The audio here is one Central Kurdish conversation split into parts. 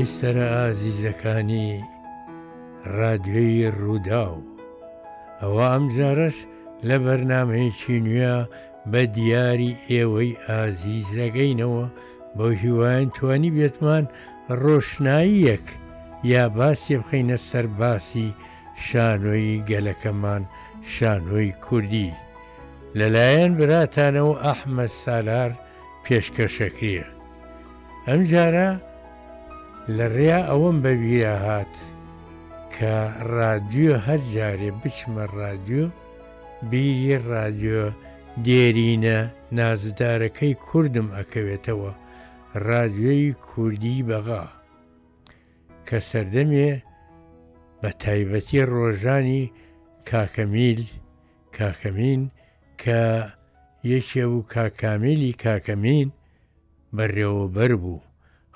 بیسەرە ئازیزەکانی ڕادوێی ڕووداو ئەوە ئەم جارەش لە بەرنمەیەکی نوێ بە دیاری ئێوەی ئازیز دەگەینەوە بۆ هیوایان توانی بێتمان ڕۆشناییەک یا باسی بخینە سەر باسی شانۆی گەلەکەمان شانۆی کوردی لەلایەن براتانەوە ئەحمەد سالار پێشکەشەکریە ئەمجارە لە ڕێیا ئەوەم بە ویرا هات کە ڕادیۆ هەر جارێ بچمە ڕادیۆ بیری ڕادیۆ دێرینە نازدارەکەی کوردم ئەکەوێتەوە ڕادیۆی کوردی بەغا کە سەردەمێ بە تایبەتی ڕۆژانی کاکەمیل کاکەمین کە یەکێ بوو کاک کامیلی کاکەمین بەرێوەبەر بوو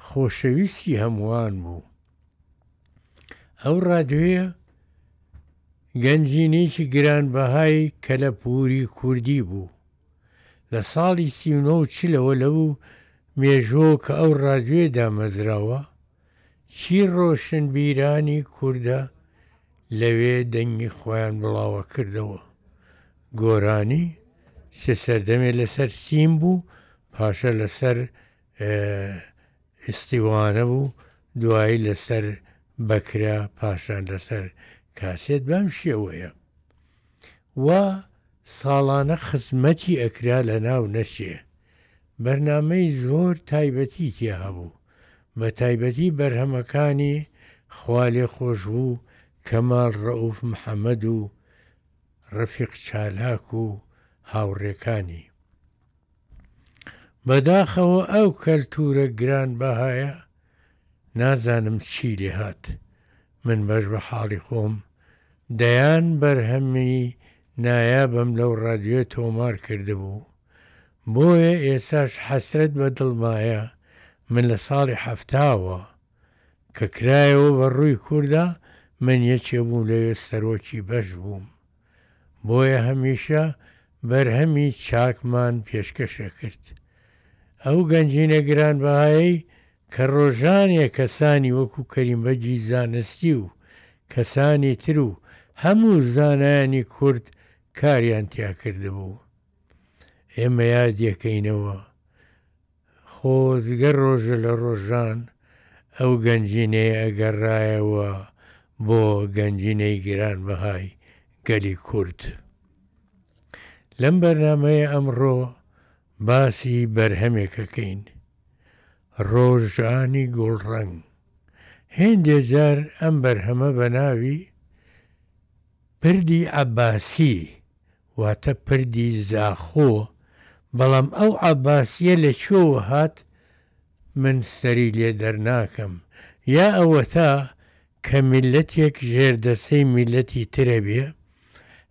خۆشەویستی هەمووان بوو ئەو ڕادوێە گەنجینێکی گرانبەهای کەلەپوری کوردی بوو لە ساڵی سیونۆ چلەوە لەبوو مێژۆ کە ئەو ڕادوێ دامەزراوە چی ڕۆشنبیرانی کوردە لەوێ دەنگی خۆیان بڵاوە کردەوە گۆرانی سێ سەردەمێ لەسەر سیم بوو پاشە لەسەر ئستیوانە بوو دوایی لەسەر بەکرا پاشان لەسەر کاسێت بەم شێوەیە و ساڵانە خزمەتی ئەکرا لە ناو نەچێ بەرنمەی زۆر تایبەتی تێ هەبوو بە تایبەتی بەرهەمەکانی خوالێخۆشبوو کەمال ڕەئوف محەمەد و ڕەفیق چالاک و هاوڕێکانی. بەداخەوە ئەو کەلتوورە گرانبەهایە نازانم چی لێهات، من بەش بە حاڵی خۆم دەیان بەرهەمی نایابم لەو ڕادیۆیە تۆمار کردبوو، بۆیە ئێستاش حەسرەت بە دڵمایە من لە ساڵی حەفتاوە کە کرایەوە بە ڕووی کوردا من یەکێ بووم لەوێ سەرۆکی بەش بووم بۆیە هەمیشە بەرهەمی چاکمان پێشکەش ئەکرد ئەو گەنجینە گرانبەهایەی کە ڕۆژانێ کەسانی وەکو کەریم بەگی زانستی و کەسانی تر و هەموو زانایانی کورد کاریان تیا کردبوو. ئێمە یادیەکەینەوە خۆزگە ڕۆژە لە ڕۆژان ئەو گەنجینەیە ئەگەڕایەوە بۆ گەنجینەی گران بەهای گەلی کورد. لەم بەرنمەیە ئەمڕۆ باسی بەرهەمێکەکەین. ڕۆژانی گوڵڕەنگ. هێندێ جار ئەم بەرهەمە بە ناوی پردی عەباسی واتە پردی زاخۆ، بەڵام ئەو عەباسیە لە کوێوە هات من سەری لێ دەرناکەم، یا ئەوەتا کە میللەتێک ژێردەسەی میللەتی ترە بێ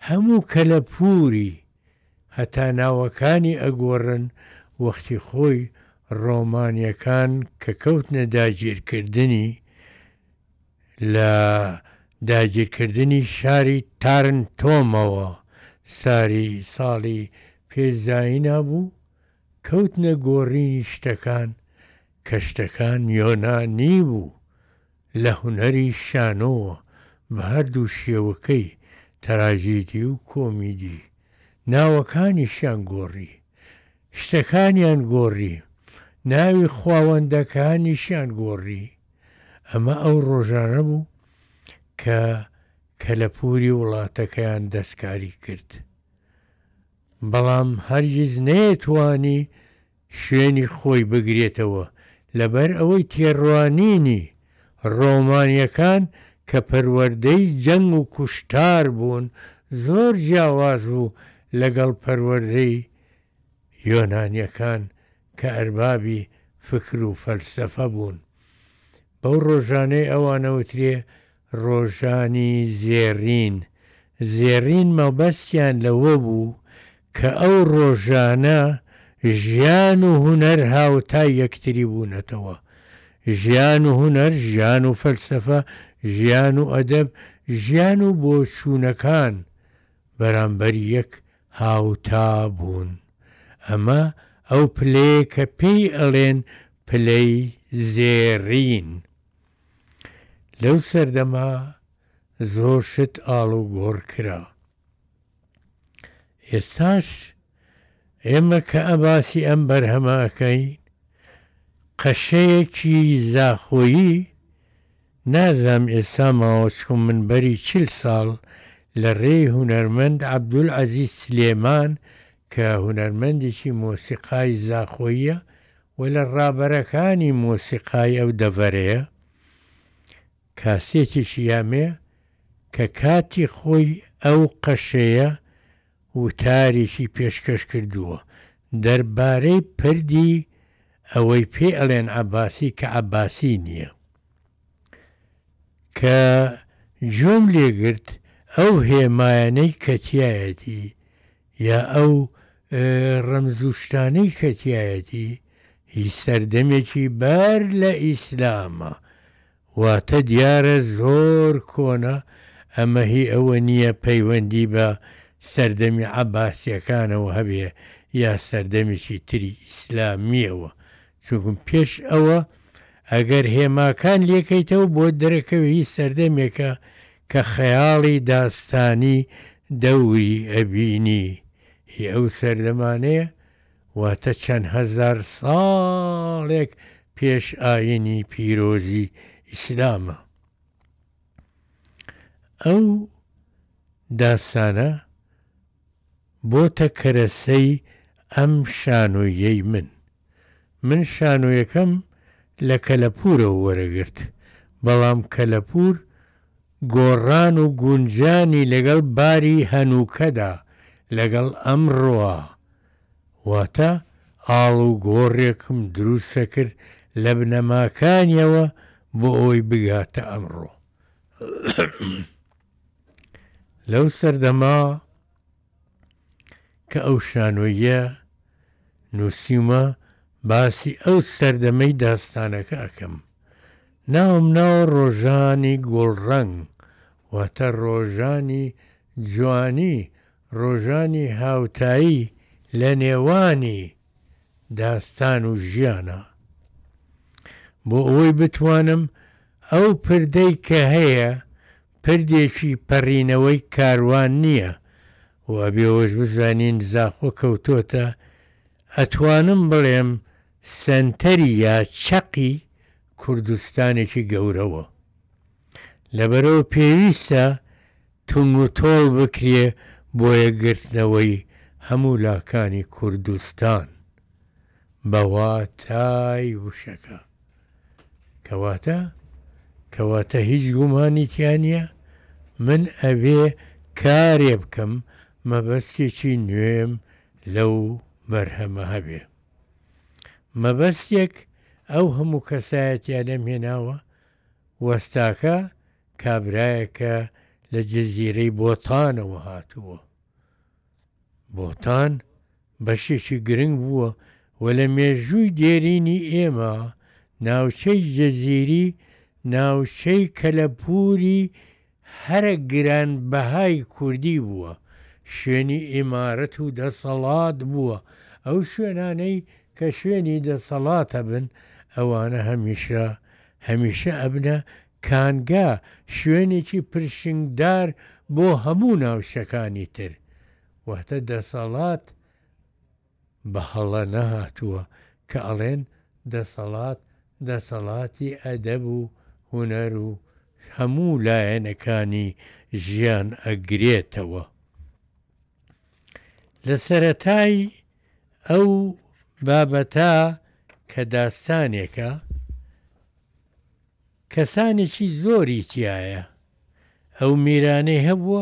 هەموو کەلەپووری هەتا ناوەکانی ئەگۆڕن وەختی خۆی ڕۆمانیەکان کە کەوتنە داگیرکردنی، لە داگیرکردنی شاری تارنتۆمەوە ساری ساڵی پێش زایینە بوو، کەوتنە گۆڕینی شتەکان کە شتەکان یۆنانی و لە هونەری شانۆوە بە هەردوو شێوەکەی تراژیدی و کۆمیدی، ناوەکانیشیان گۆڕی. شتەکانیان گۆڕی، ناوی خواوەندەکانیشیان گۆڕی، ئەمە ئەو ڕۆژانە بوو کە کەلەپووری وڵاتەکەیان دەستکاری کرد، بەڵام هەرگیز نەیەتوانی شوێنی خۆی بگرێتەوە، لەبەر ئەوەی تێڕوانینی ڕۆمانییەکان کە پەروەردەی جەنگ و کوشتار بوون، زۆر جیاواز بوو لەگەڵ پەروەردەی یۆنانیەکان کە ئەربابی فکر و فەلسەفە بوون. بەو ڕۆژانەی ئەوان ئەوترێ ڕۆژانی زێڕین، زێڕین مەبەستیان لەوە بوو کە ئەو ڕۆژانە ژیان و هونەر هاوتای یەکتری بوونەتەوە. ژیان و هونەر، ژیان و فەلسەفە، ژیان و ئەدەب، ژیان و بۆچوونەکان بەرامبەر یەک هاوتا بوون ئەمە ئەو پلەیە کە پێی ئەڵێن پلەی زێڕین لەو سەردەما زۆر شت ئاڵ و گۆڕ کرا ئێستاش ئێمە کە ئەباسی ئەم بەرهەمەکەین قەشەیەکی زاخۆیی نازم ئێستا ماوە چکم من بەری چل ساڵ لە رێی هونەرمەند عەبدولعەزیز سلێمان کە هونەرمەندێکی مۆسیقای زاخۆییە و لە رابەرەکانی مۆسیقای ئەو دەڤەرەیە کاسێتێکی یامێ کە کاتی خۆی ئەو قەشەیە وتارێکی پێشکەش کردووە دەربارەی پردی ئەوەی پێ ئەڵێن عەباسی کە عەباسی نییە کە گوێم لێ گرت ئەو هێمایانەی کە تیایەتی یا ئەو ڕەمز و شتانەی کە تیایەتی هی سەردەمێکی بەر لە ئیسلامە واتە دیارە زۆر کۆنە، ئەمە هی ئەوە نییە پەیوەندی بە سەردەمی عەباسییەکانەوە هەبێ یا سەردەمێکی تری ئیسلامییەوە، چونکم پێش ئەوە ئەگەر هێماکان لێکەیتەوە بۆت دەرەکەوێ هی سەردەمێکە کە خەیاڵی داستانی دەوری ئەبینی هی ئەو سەردەمانەیە واتە چەند هەزار ساڵێک پێش ئاینی پیرۆزی ئیسلامە ئەو داستانە بۆتە کەرەسەی ئەم شانۆیەی من من شانۆیەکەم لە کەلەپورەوە وەرەگرت بەڵام کەلەپور گۆڕان و گونجانی لەگەڵ باری هەنووکەدا لەگەڵ ئەمڕۆا واتە ئاڵوگۆڕێکم دروستە کرد لە بنەماکانیەوە بۆ ئەوەی بگاتە ئەمڕۆ. لەو سەردەما کە ئەو شانۆیە نووسیومە باسی ئەو سەردەمەی داستانەکە ئەکەم. ناوم ناوە ڕۆژانی گۆڵڕەنگ واتە ڕۆژانی جوانی ڕۆژانی هاوتایی لە نێوانی داستان و ژیانا. بۆ ئەوەی بتوانم ئەو پردەی کە هەیە پردێکی پەڕینەوەی کاروان نییە و ئەبێ ئەوەش بزانین زاخۆ کەوتۆتە ئەتوانم بڵێم سەنتەری یا چەقی کوردستانێکی گەورەوە. لەبەرئەوە پێویستە توندوتۆڵ بکرێ بۆ یەکگرتنەوەی هەموو لاکانی کوردستان بە واتای وشەکە. کەواتە کەواتە هیچ گومانی تیا نییە من ئەبێ کارێ بکەم مەبەستێکی نوێم لەو بەرهەمە هەبێ. مەبەستێک ئەو هەموو کەسایەتیانەم هێناوە وەستاکە کابرایەکە لە جزیرەی بۆتانەوە هاتووە. بۆتان بەشێکی گرنگ بووە و لە مێژووی دێرینی ئێمە ناوچەی جزیری ناوچەی کەلەپووری هەرە گران بەهای کوردی بووە شوێنی ئیمارەت و دەسەڵات بووە ئەو شوێنانەی کە شوێنی دەسەڵاتە بن ئەوانە هەمیشە هەمیشە ئەبنە کانگا شوێنێکی پرشنگدار بۆ هەموو ناوچەکانی تر وەهتە دەسەڵات بە هەڵە نەهاتووە کە ئەڵێن دەسەڵات دەسەڵاتی ئەدەب و هونەر و هەموو لایەنەکانی ژیان ئەگرێتەوە. لە سەرەتای ئەو بابەتە کە داستانێکە کەسانێکی زۆری تیایە ئەو میرانەی هەبووە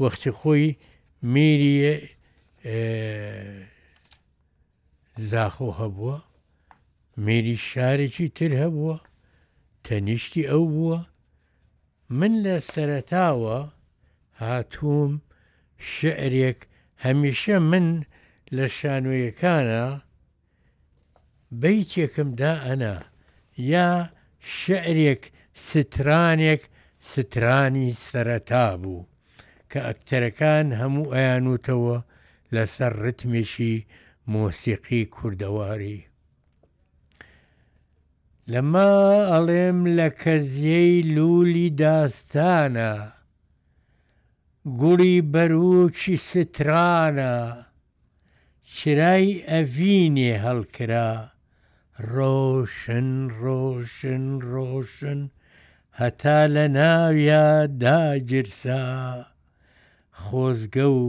وەختی خۆی میری زاخۆ هەبووە میری شارێکی تر هەبووە تەنیشتی ئەو بووە من لە سەرەتاوە هاتووم شعرێک هەمیشە من لە شانۆیەکانە بەیتێکم دائەنا یا شعرێک سترانێک سترانی سەرەتا بوو کە ئەکتەرەکان هەموو ئەیانوتەوە لەسەر ڕتمێکی مۆسیقی کوردەواری لەمە ئەڵێم لە کەزیەی لولی داستانە گوڵی بەروکی سترانە. چرای ئەڤینێ هەڵکرا، ڕۆشن ڕۆشن ڕۆشن هەتا لە ناویا داگیرسا، خۆزگە و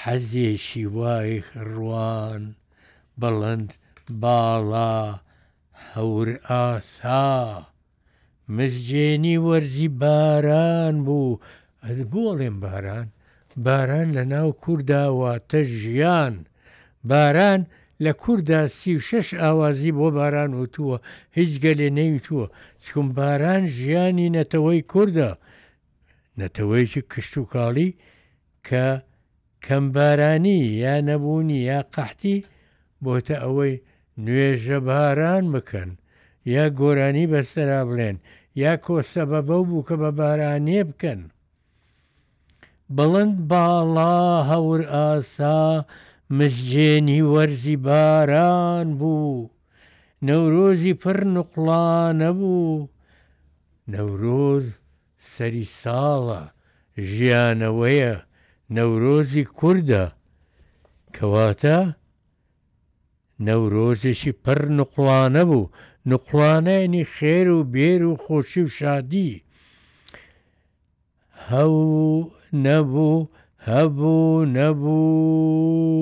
حەزێکی وای ڕوان بڵند باڵا هەور ئاسا. مزگێنی وەرزی باران بوو ئەدە بۆ ئەڵێم باران؟ باران لە ناو کوردا واتە ژیان. باران لە کوردا سی و شەش ئاوازی بۆ باران وتووە، هیچ گەلێ نەیوتووە، چون باران ژیانی نەتەوەی کوردە. نەتەوەیەکی کشتوکاڵی کە کەم بارانی یا نەبوونی یا قەحتی بۆتە ئەوەی نوێژە باران بکەن یا گۆرانی بەسەرا بڵێن یا کۆسەبەبەو بووکە بە بارانێ بکەن. بڵند باڵا هەور ئاسا مزجێنی وەرزی باران بوو، نەورۆزی پڕ نوقڵانە بوو، نەورۆز سەری ساڵە ژیانەوەیە نەورۆزی کوردە کەواتە نەورۆزێکی پڕ نوقڵانە بوو نوقڵانە یەنی خێر و بێر و خۆشی و شادی هەو نەبوو هەبوو نەبوو.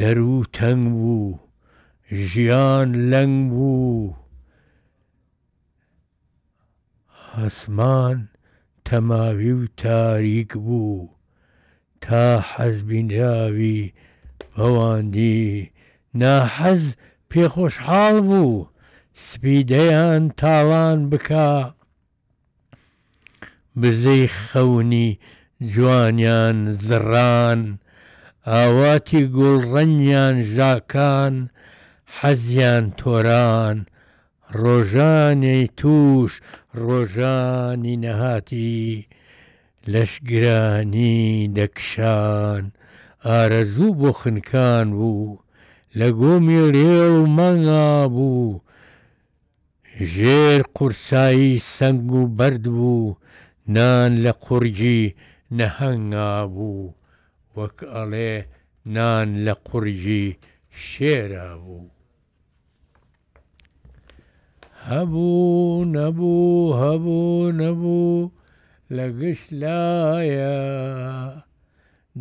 دەرو تەنگ بوو ژیان لەنگ بوو ئاسمان تەماوی و تاریک بوو تا حەز بینراوی بەوان دی ناحەز پێ خۆشحاڵ بوو سپیدەیان تاڵان بکا بزەی خەونی جوانیان زڕان ئاواتی گوڵڕەنگیان ژاکان حەزیان تۆران ڕۆژانی تووش ڕۆژانی نەهاتی لەشگرانی دەکشان ئارەزوو بۆ خنکان بوو لە گۆمی ڕێڵ مەنگا بوو ژێر قورسایی سەنگ و بەرد بوو، نان لە قوڕگی نەهەنگا بوو، وەک ئەڵێ نان لە قوڕگی شێرا بوو. هەبوو نەبوو، هەبوو نەبوو، لە گشت لایە،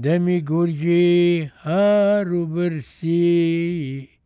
دەمی گورگی هار و برسی.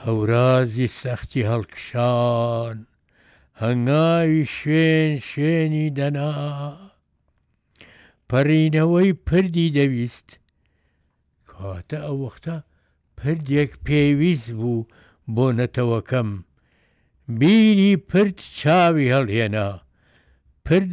هەورازی سەختی هەڵکشان هەنگاوی شوێن شوێنی دەنا پەڕینەوەی پردی دەویست کاتە ئەو وەختە پردێک پێویست بوو بۆ نەتەوەکەم بیری پرد چاوی هەڵهێنا پرد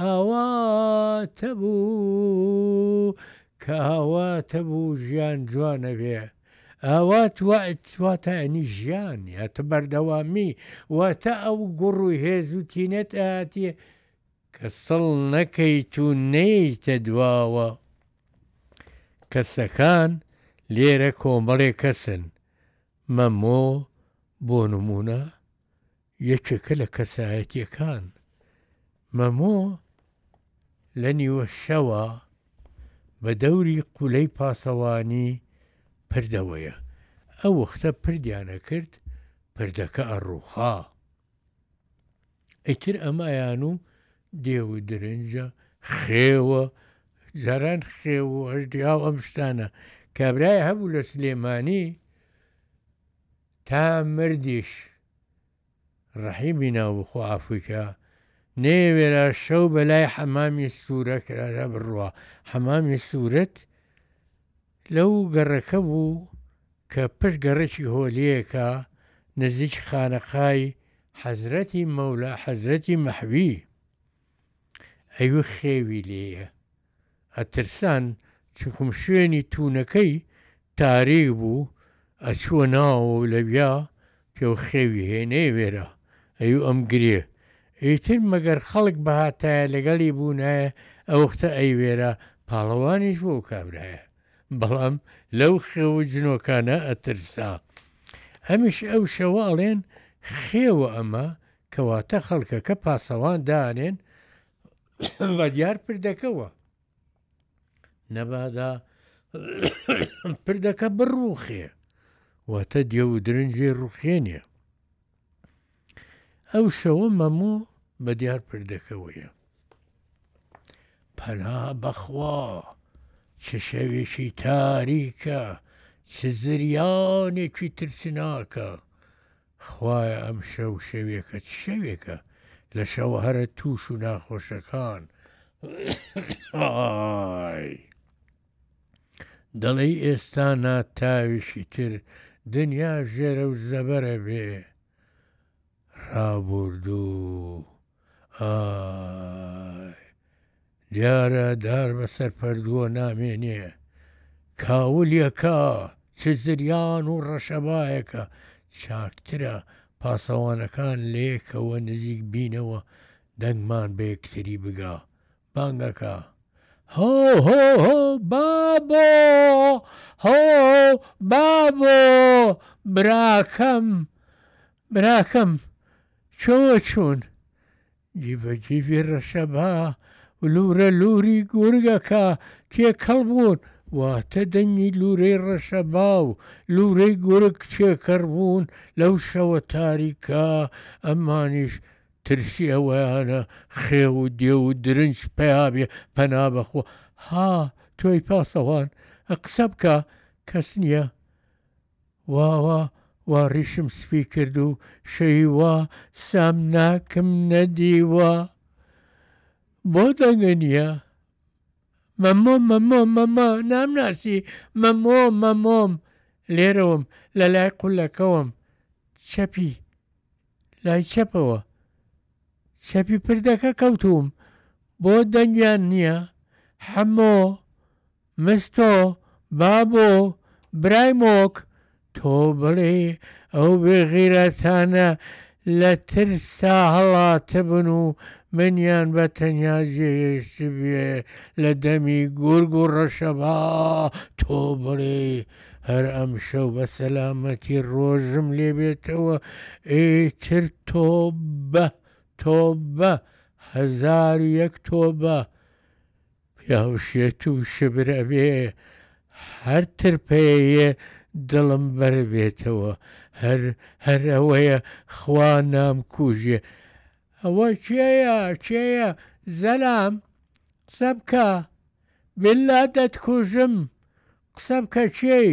ئاواتەبوو کە ئاواتەبوو ژیان جوانەبێ ئاوات وات واتە ینی ژیان یاتە بەردەوامی واتە ئەو گوڕ و هێز و تینەت ئاتی کە سڵ نەکەیت و نەیەیتە دواوە کەسەکان لێرە کۆمەڵێ کەسن مەمۆ بۆ نمونە یەکێکە لە کەسایەتییەکان، مەمۆ لە نیوە شەوا بە دەوری قولەی پاسەوانی پردەوەیە، ئەو وەختە پردیان ئەکرد پردەکە ئەڕووخا، ئیتر ئەمایان و دێو و درنجە خێوە، جاران خێو و ئەژدیاو ئەم شتانە کابرایە هەبوو لە سلێمانی، تا مردیش ڕەحیمی ناو بخوا عەفوی کا نەیەوێرا شەو بەلای حەمامی سوورە کرارا بڕوا حەمامی سوورەت لەو گەڕەکە بوو کە پشت گەڕەکی هۆلیەکە نزیک خانەقای حەزرەتی مەولا حەزرەتی مەحوی ئەوی خێوی لێیە ئەترسان چونکم شوێنی تونەکەی تاریک بوو ئەچووە ناوەوە لەویا پێو خێوی هەیە نەیەوێرا ئەیو ئەم گرێ ئیتر مەگەر خەڵک بهاتایە لەگەڵی بوونایە ئەوختە ئەیوێرا پاڵەوانیش بۆ کابرایە بەڵام لەو خێو و جنۆکانە ئەترسا ئەمیش ئەو شەوە ئەڵێن خێوە ئەمە کەواتە خەڵکەکە پاسەوان دانێن بە دیار پردەکەوە نەبادا پردەکە بڕوخێ واتە دێ و درنجێ ڕوخێنێ ئەو شەوە مەموو بە دیار پردەکەوەیە پەنا بەخوا چ شەوێکی تاریکە چ زریانێکی ترسناکە خوایە ئەم شەو شەوێکە چ شەوێکە لە شەوە هەرە تووش و ناخۆشەکان ئای دەڵێی ئێستا ناتاویشی تر دنیا ژێرە و زەبەرە بێ ڕابوردوو ئای دیارە دار بەسەر پەردووە نامێنێ، کاولێکە، چ زریان و ڕەشەبایەکە، چاکترە پاسەوانەکان لەیەکەوە نزیک بینەوە دەنگمان بەیەکتری بگا، بانگەکە، هۆ هۆ هۆ بابۆ، هۆ بابۆ، براکەم، براکەم، کوێ چوون؟ جیڤە جیڤی ڕەشەبا و لوورە لووری گورگەکە تێکەڵ بوون، واتە دەنگی لوورەی ڕەشەبا و لوورەی گورگ تێکەڕ بوون لەو شەوە تاریکە، ئەمانیش ترسی ئەوەیانە خێو و دێو و درنج پیا بێ پەنا بەخوا، ها تۆی پاسەوان قسە بکە کەس نییە، وا وا وا ڕیشم سپی کرد و شەوی وا سامناکم نەدیوە بۆ دەنگە نیە مەمۆ مەمۆ مەمۆ نامناسی مەمۆ مەمۆم لێرەوەم لە لای قولەکەوەم چەپی لای چەپەوە چەپی پردەکە کەوتووم بۆ دەنگیان نییە حەمۆ مستۆ، بابۆ، برای مۆک، تۆ بڵێی ئەو بێ غیرەتانە لە ترسا هەڵاتبن و منیان بە تەنیا جێهێشتبێ لە دەمی گورگ و ڕەشەبا، تۆ بڵێی هەر ئەمشەو بە سەلامەتی ڕۆژم لێ بێتەوە، ئیتر تۆبە، تۆبە، هەزار و یەک تۆبە. پیاو شێت و شبر ئەبێ هەر ترپەیەیێ دڵم بەربێتەوە هەر هەر ئەوەیە خوا نامکوژێ ئەوە کێیە کێیە زەلام قسە بکە باللە دەتکوژم قسە بکە کێی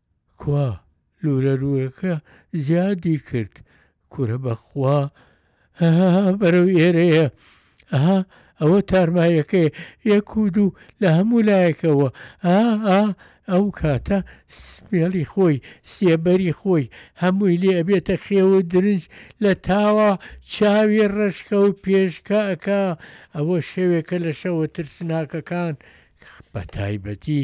کوا لورە رورەکە زیادی کرد کورە بەخوا هەهەهە بەرەو ئێرەیە ئەها ئەوە تارمایەکەیە یەک و دوو لە هەموو لایەکەوە ئاا ئەو کاتە سمێڵی خۆی سێبەری خۆی هەمووی لێ ئەبێتە خێو و درنج لە تاوا چاوی ڕەشکە و پێشکە ئەکا ئەوە شەوێکە لە شەوە ترسناکەکان بەتایبەتی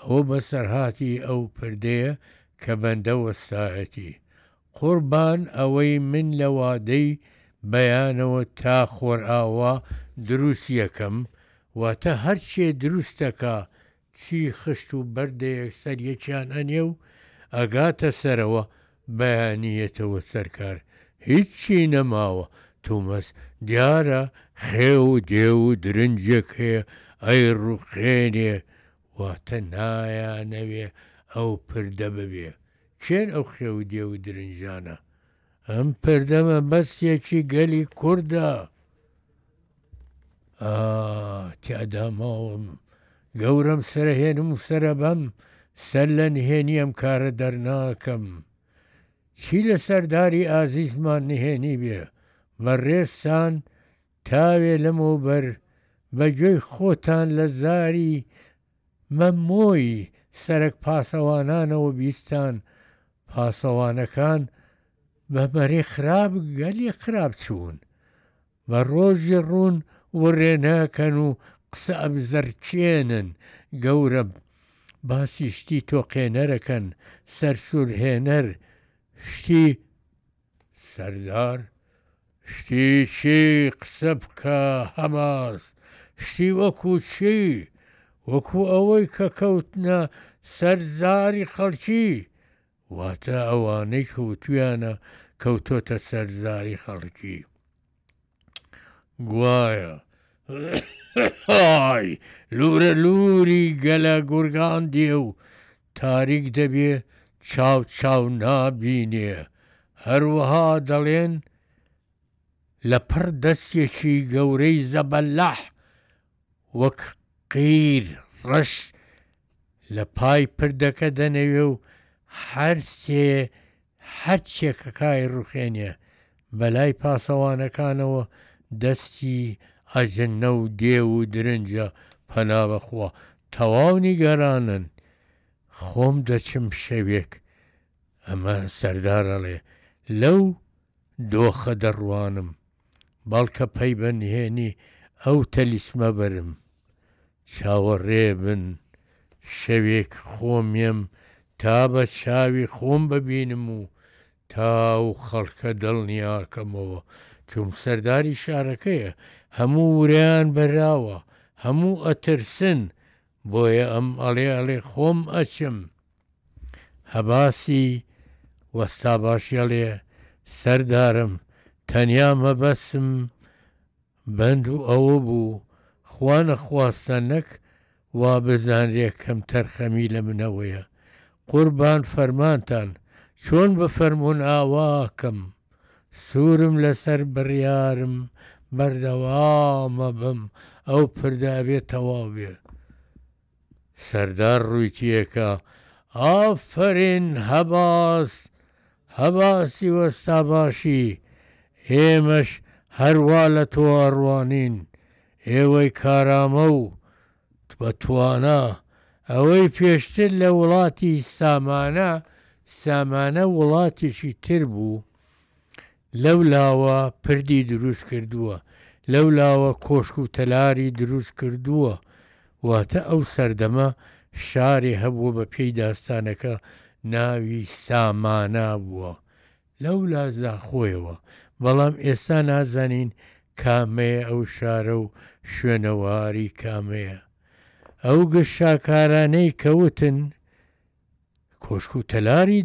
ئەوە بەسەرهاتی ئەو پردەیە کە بەندە وەستایەتی. قوربان ئەوەی من لە وادەی بەیانەوە تا خۆرئاوا دروستیەکەم، واتە هەرچێ دروستەکا چی خشت و بەردەیەک سەریەکیان ئەنێ و ئەگاتە سەرەوە بەیانیەتەوە سەرکار هیچی نەماوە تومەز دیارە خێو و دێو و درنجێک هەیە ئەی ڕوخێنێ واتە نایانەوێ ئەو پردە ببێ کێن ئەو خێو و دێو و درنجانە ئەم پردە مەبەستێکی گەلی کوردە. تیادا ماوم گەورەم سەرهێنم و سرە بەم سەر لە نهێنی ئەم کارە دەرناکەم چی لە سەرداری ئازیزمان نهێنی بێ بە ڕێزتان تاوێ لەمەوبەر بە گوێی خۆتان لە زاری مەمۆی سەرەک پاسەوانانەوە بیستان پاسەوانەکان بە بەرێ خراپ گەلی خراپ چوون بە ڕۆژی ڕوون وڕێ ناکەن و قسە ئەبزەرکێنن گەورە باسی شتی تۆقێنەرەکەن سەرسورهێنەر شتی سەردار، شتی چی قسە بکە هەباز، شتی وەکو چی؟ وەکو ئەوەی کە کەوتنە سەر زاری خەڵکی، واتە ئەوانەی کەوتویانە کەوتۆتە سەر زاری خەڵکی. گوایە ئای لورە لوری گەلە گورگان دێ و تاریک دەبێ چاو چاو نابینێ هەروەها دەڵێن لە پڕ دەستێکی گەورەی زەبەلەح وەک قیر ڕەش لە پای پردەکە دەنەوێ و هەر سێ هەر چێکەکای ڕوخێنێ، بەلای پاسەوانەکانەوە دەستی ئەجنە و دێو و درنجە پەنا بەخوا تەواو نیگەرانن خۆم دەچم شەوێک ئەمە سەردار ئەڵێ لەو دۆخە دەڕوانم، بەڵکە پەی بە نهێنی ئەو تەلیسمە بەرم. چاوەڕێ بن، شەوێک خۆمیم تا بە چاوی خۆم ببینم و تا ئەو خەڵکە دڵنیاکەمەوە، چوون سەرداری شارەکەیە، هەموو ورەیان بەراوە، هەموو ئەترسن، بۆیە ئەم ئەڵێ ئەڵێ خۆم ئەچم. هەباسی وەستا باش یەڵێ سەردارم تەنیا مەبەسم بەند و ئەوە بوو خوا نەخواستە نەک وا بزانرێ کەم تەرخەمی لە منەوەیە قوربان فەرمانتان چۆن بفەرموون ئاواکەم سوورم لەسەر بڕیارم بەردەوامە بم ئەو پردە ئەبێ تەواو بێ. سەردار ڕووی تیەکا، ئافەرین هەباز هەبازی وەستا باشی، ئێمەش هەر وا لە تۆ ئەڕوانین، ئێوەی کارامە و بە توانا، ئەوەی پێشتر لە وڵاتی سامانە، سامانە وڵاتێکی تر بوو، لەو لاوە پردی دروست کردووە، لەو لاوە کۆشک و تەلاری دروست کردووە. واتە ئەو سەردەمە شارێ هەبووە بە پێی داستانەکە ناوی سامانا بووە، لەو لا زاخۆیەوە، بەڵام ئێستا نازانین کامەیە ئەو شارە و شوێنەواری کامەیە. ئەو گشت شاکارانەی کە وتن، کۆشک و تەلاری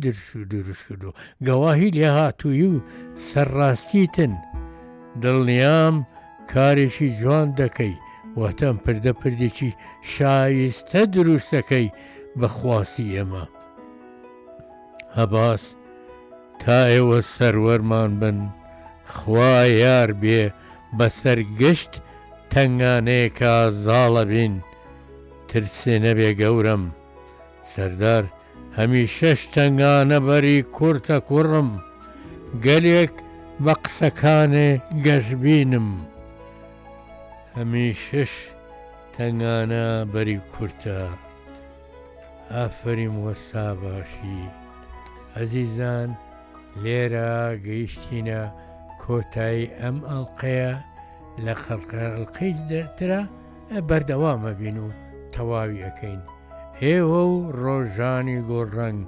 دروستکردووە، گەواهی لێهاتوویی و سەرڕاستیتن، دڵنیام کارێکی جوان دەکەی واتم پردە پردێکی شایستە دروستەکەی بە خواستی ئێمە. هەباس، تا ئێوە سەروەرمان بن، خوا یار بێ بەسەر گشت تەنگانەیەکا زاڵە بین، ترسێ نەبێ گەورەم. سەردار، هەمیشەش تەنگانە بەری کورتە کوڕم، گەلێک بە قسەکانێ گەشبینم. هەمیشەش تەنگانە بەری کورتە. ئافەریم وەستا باشی. ئەزیزان لێرە گەیشتینە کۆتایی ئەم ئەڵقەیە لە خەڵقە ئەڵلقەی دەرترا بەردەوام ئەبین و تەواوی ئەکەین ئێوە و ڕۆژانی گۆڵ ڕەنگ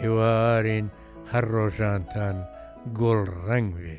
هیوارین هەر ڕۆژانتان گۆڵ ڕەنگ وێ.